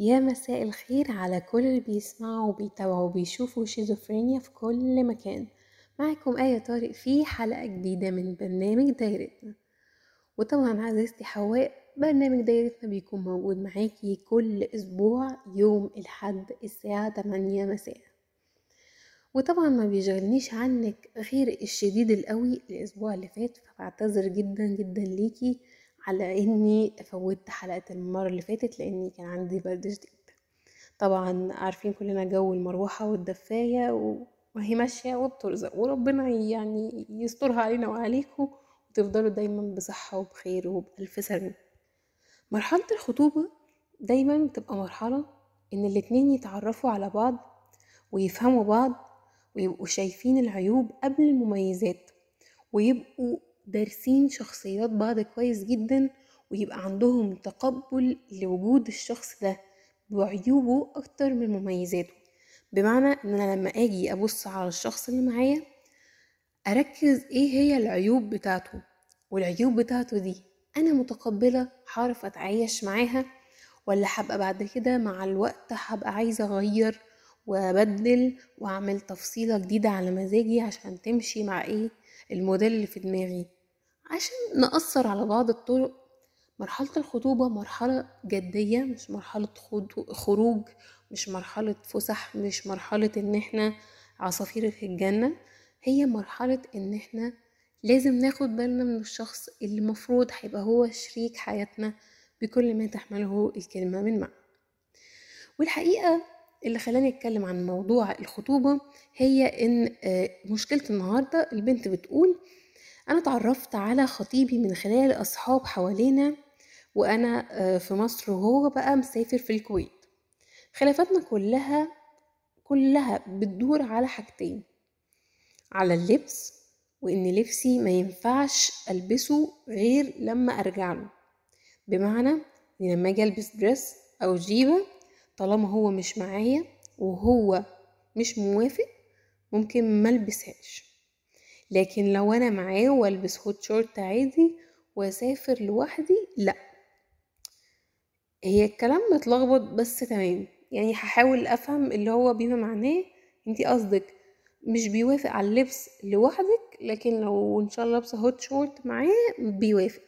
يا مساء الخير على كل اللي بيسمعوا وبيتابعوا وبيشوفوا شيزوفرينيا في كل مكان. معكم آية طارق في حلقة جديدة من برنامج دايرتنا. وطبعا عزيزتي حواء برنامج دايرتنا بيكون موجود معاكي كل أسبوع يوم الحد الساعة 8 مساء. وطبعا ما بيشغلنيش عنك غير الشديد القوي الأسبوع اللي فات فبعتذر جدا جدا ليكي. على إني فوتت حلقة المرة اللي فاتت لإني كان عندي برد شديد. طبعا عارفين كلنا جو المروحة والدفاية وهي ماشية وبترزق وربنا يعني يسترها علينا وعليكم وتفضلوا دايما بصحة وبخير وبألف سلامة. مرحلة الخطوبة دايما بتبقى مرحلة إن الاتنين يتعرفوا على بعض ويفهموا بعض ويبقوا شايفين العيوب قبل المميزات ويبقوا دارسين شخصيات بعض كويس جدا ويبقى عندهم تقبل لوجود الشخص ده بعيوبه أكتر من مميزاته. بمعنى إن أنا لما آجي أبص على الشخص اللي معايا أركز إيه هي العيوب بتاعته. والعيوب بتاعته دي أنا متقبلة هعرف أتعايش معاها ولا هبقى بعد كده مع الوقت هبقى عايزة أغير وأبدل وأعمل تفصيلة جديدة على مزاجي عشان تمشي مع إيه؟ الموديل اللي في دماغي. عشان نأثر على بعض الطرق. مرحلة الخطوبة مرحلة جدية مش مرحلة خروج مش مرحلة فسح مش مرحلة إن إحنا عصافير في الجنة. هي مرحلة إن إحنا لازم ناخد بالنا من الشخص اللي مفروض هيبقى هو شريك حياتنا بكل ما تحمله الكلمة من معنى. والحقيقة اللي خلاني أتكلم عن موضوع الخطوبة هي إن مشكلة النهاردة البنت بتقول أنا اتعرفت على خطيبي من خلال أصحاب حوالينا وأنا في مصر وهو بقى مسافر في الكويت. خلافاتنا كلها كلها بتدور على حاجتين على اللبس وإن لبسي ما ينفعش ألبسه غير لما أرجع له. بمعنى إن لما أجي ألبس دريس أو جيبة طالما هو مش معايا وهو مش موافق ممكن ملبسهاش لكن لو أنا معاه وألبس hot short عادي وأسافر لوحدي لأ. هي الكلام متلخبط بس تمام. يعني هحاول أفهم اللي هو بما معناه. أنتي قصدك مش بيوافق على اللبس لوحدك لكن لو إن شاء الله لابسة hot short معاه بيوافق.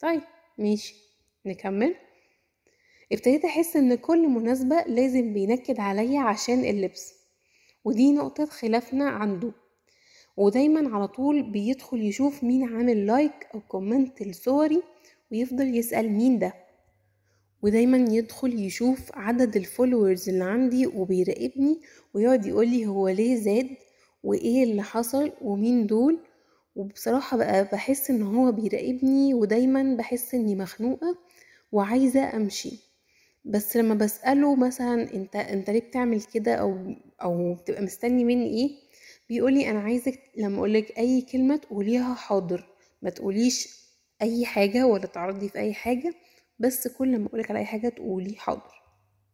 طيب ماشي. نكمل. ابتديت أحس إن كل مناسبة لازم بينكد عليا عشان اللبس. ودي نقطة خلافنا عنده. ودايما على طول بيدخل يشوف مين عامل like أو comment لصوري ويفضل يسأل مين ده. ودايما يدخل يشوف عدد ال followers اللي عندي وبيراقبني ويقعد يقولي هو ليه زاد وإيه اللي حصل ومين دول. وبصراحة بقى بحس إن هو بيراقبني ودايما بحس إني مخنوقة وعايزة أمشي. بس لما بسأله مثلا أنت أنت ليه بتعمل كده أو أو بتبقى مستني مني إيه بيقولي أنا عايزك لما اقولك أي كلمة تقوليها حاضر ما تقوليش أي حاجة ولا تعرضي في أي حاجة بس كل ما اقولك على أي حاجة تقولي حاضر.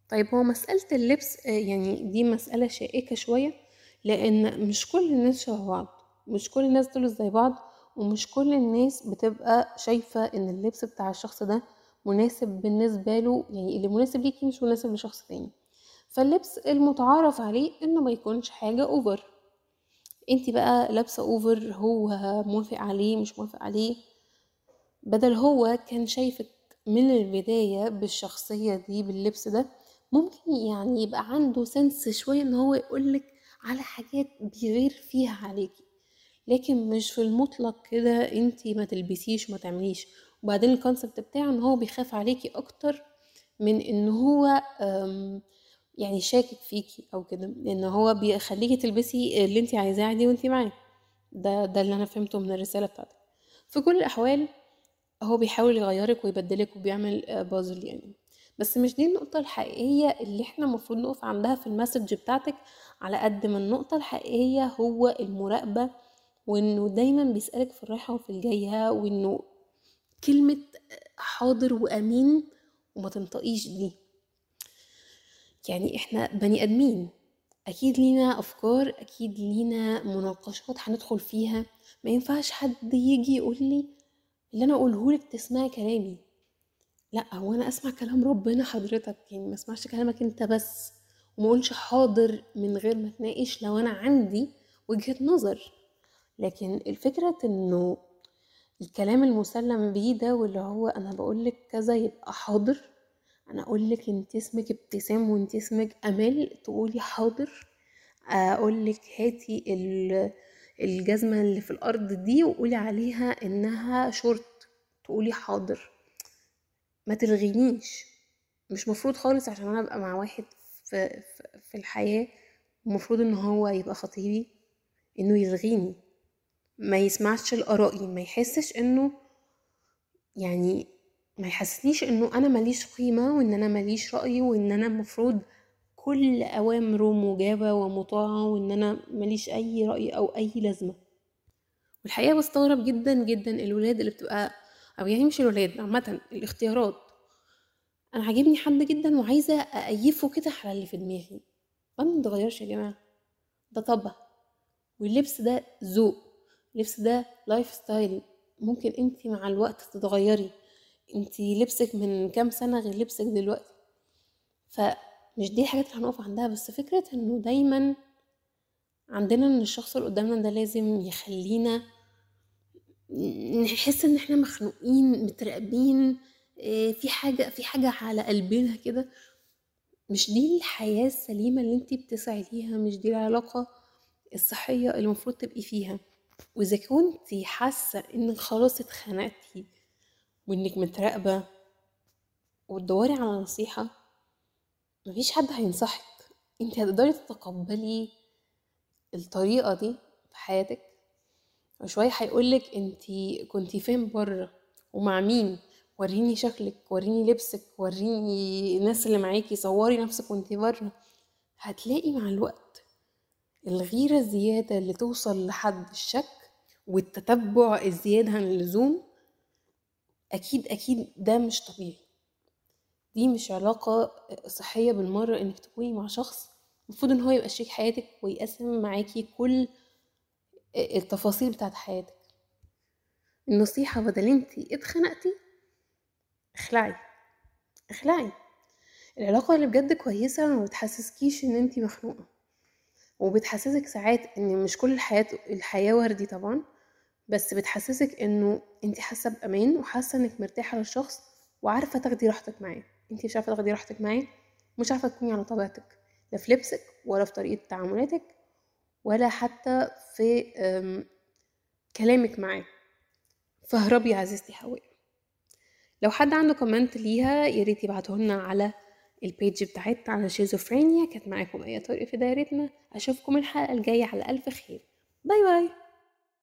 طيب هو مسألة اللبس يعني دي مسألة شائكة شوية لأن مش كل الناس شبه بعض مش كل الناس دول زي بعض ومش كل الناس بتبقى شايفة إن اللبس بتاع الشخص ده مناسب بالنسبة له يعني اللي مناسب ليكي مش مناسب لشخص تاني. فاللبس المتعارف عليه إنه ما يكونش حاجة over انتي بقى لابسة over هو موافق عليه مش موافق عليه. بدل هو كان شايفك من البداية بالشخصية دي باللبس ده ممكن يعني يبقى عنده سنس شوية إن هو يقولك على حاجات بيغير فيها عليكي. لكن مش في المطلق كده انتي ما تلبسيش ما تعمليش. وبعدين الكونسبت بتاعه إن هو بيخاف عليكي أكتر من إن هو يعني شاكك فيكي أو كده إن هو بيخليكي تلبسي اللي انت عايزاه عادي وانت معاه. ده ده اللي أنا فهمته من الرسالة بتاعتك. في كل الأحوال هو بيحاول يغيرك ويبدلك وبيعمل بازل يعني. بس مش دي النقطة الحقيقية اللي إحنا المفروض نقف عندها في المسج بتاعتك على قد ما النقطة الحقيقية هو المراقبة وإنه دايما بيسألك في الرايحه وفي الجاية وإنه كلمة حاضر وأمين وما تنطقيش دي. يعني إحنا بني آدمين. أكيد لينا أفكار أكيد لينا مناقشات هندخل فيها. ما ينفعش حد يجي يقول لي اللي أنا أقوله لك تسمعي كلامي. لا هو أنا أسمع كلام ربنا حضرتك يعني ما أسمعش كلامك أنت بس. وما أقولش حاضر من غير ما اتناقش لو أنا عندي وجهة نظر. لكن الفكرة إنه الكلام المسلم بيه ده واللي هو أنا بقولك كذا يبقى حاضر. أنا اقولك انت اسمك ابتسام وانت اسمك أمال تقولي حاضر. اقولك هاتي الجزمة اللي في الأرض دي وقولي عليها إنها شورت. تقولي حاضر. ما تلغينيش. مش مفروض خالص عشان أنا أبقى مع واحد في, في الحياة المفروض إن هو يبقى خطيبي إنه يلغيني. ما يسمعش لآرائي ما يحسش إنه يعني ما يحسسنيش إنه أنا ماليش قيمة وإن أنا ماليش رأي وإن أنا المفروض كل اوامره مجابة ومطاعة وإن أنا ماليش أي رأي أو أي لازمة. والحقيقة بستغرب جدا جدا الولاد اللي بتبقى أو يعني مش الولاد عامة الاختيارات. أنا عاجبني حد جدا وعايزة أأيفه كده على اللي في دماغي. ما متغيرش يا جماعة. ده طبع. واللبس ده ذوق. اللبس ده lifestyle ممكن انت مع الوقت تتغيري. انت لبسك من كام سنة غير لبسك دلوقتي. فمش دي الحاجات اللي هنقف عندها بس فكرة إنه دايما عندنا إن الشخص اللي قدامنا ده لازم يخلينا نحس إن إحنا مخنوقين متراقبين آه، في حاجة في حاجة على قلبنا كده. مش دي الحياة السليمة اللي انت بتسعي ليها مش دي العلاقة الصحية اللي المفروض تبقي فيها. وإذا كنتي حاسة إنك خلاص اتخنقتي وإنك متراقبة وتدوري على نصيحة مفيش حد هينصحك. انت هتقدري تتقبلي الطريقة دي في حياتك. وشوية هيقولك انت كنتي فين بره ومع مين. وريني شكلك وريني لبسك وريني الناس اللي معاكي صوري نفسك وانتي بره. هتلاقي مع الوقت الغيرة الزيادة اللي توصل لحد الشك والتتبع الزيادة عن اللزوم أكيد أكيد ده مش طبيعي. دي مش علاقة صحية بالمرة إنك تكوني مع شخص المفروض إن هو يبقى شريك حياتك ويقسم معاكي كل التفاصيل بتاعت حياتك. النصيحة بدل انتي اتخنقتي اخلعي اخلعي. العلاقة اللي بجد كويسة ما بتحسسكيش إن انتي مخنوقة وبتحسسك ساعات إن مش كل الحياة الحياة وردي طبعا. بس بتحسسك إنه انت حاسة بأمان وحاسة إنك مرتاحة للشخص وعارفة تاخدي راحتك معاه. انت مش عارفة تاخدي راحتك معاه مش عارفة تكوني على طبيعتك لا في لبسك ولا في طريقة تعاملاتك ولا حتى في كلامك معاه. فاهربي يا عزيزتي حواء. لو حد عنده comment ليها ياريت يبعتهولنا على ال page بتاعتنا على شيزوفرينيا. كانت معاكم أي طريقة في دايرتنا. أشوفكم الحلقة الجاية على ألف خير. bye bye.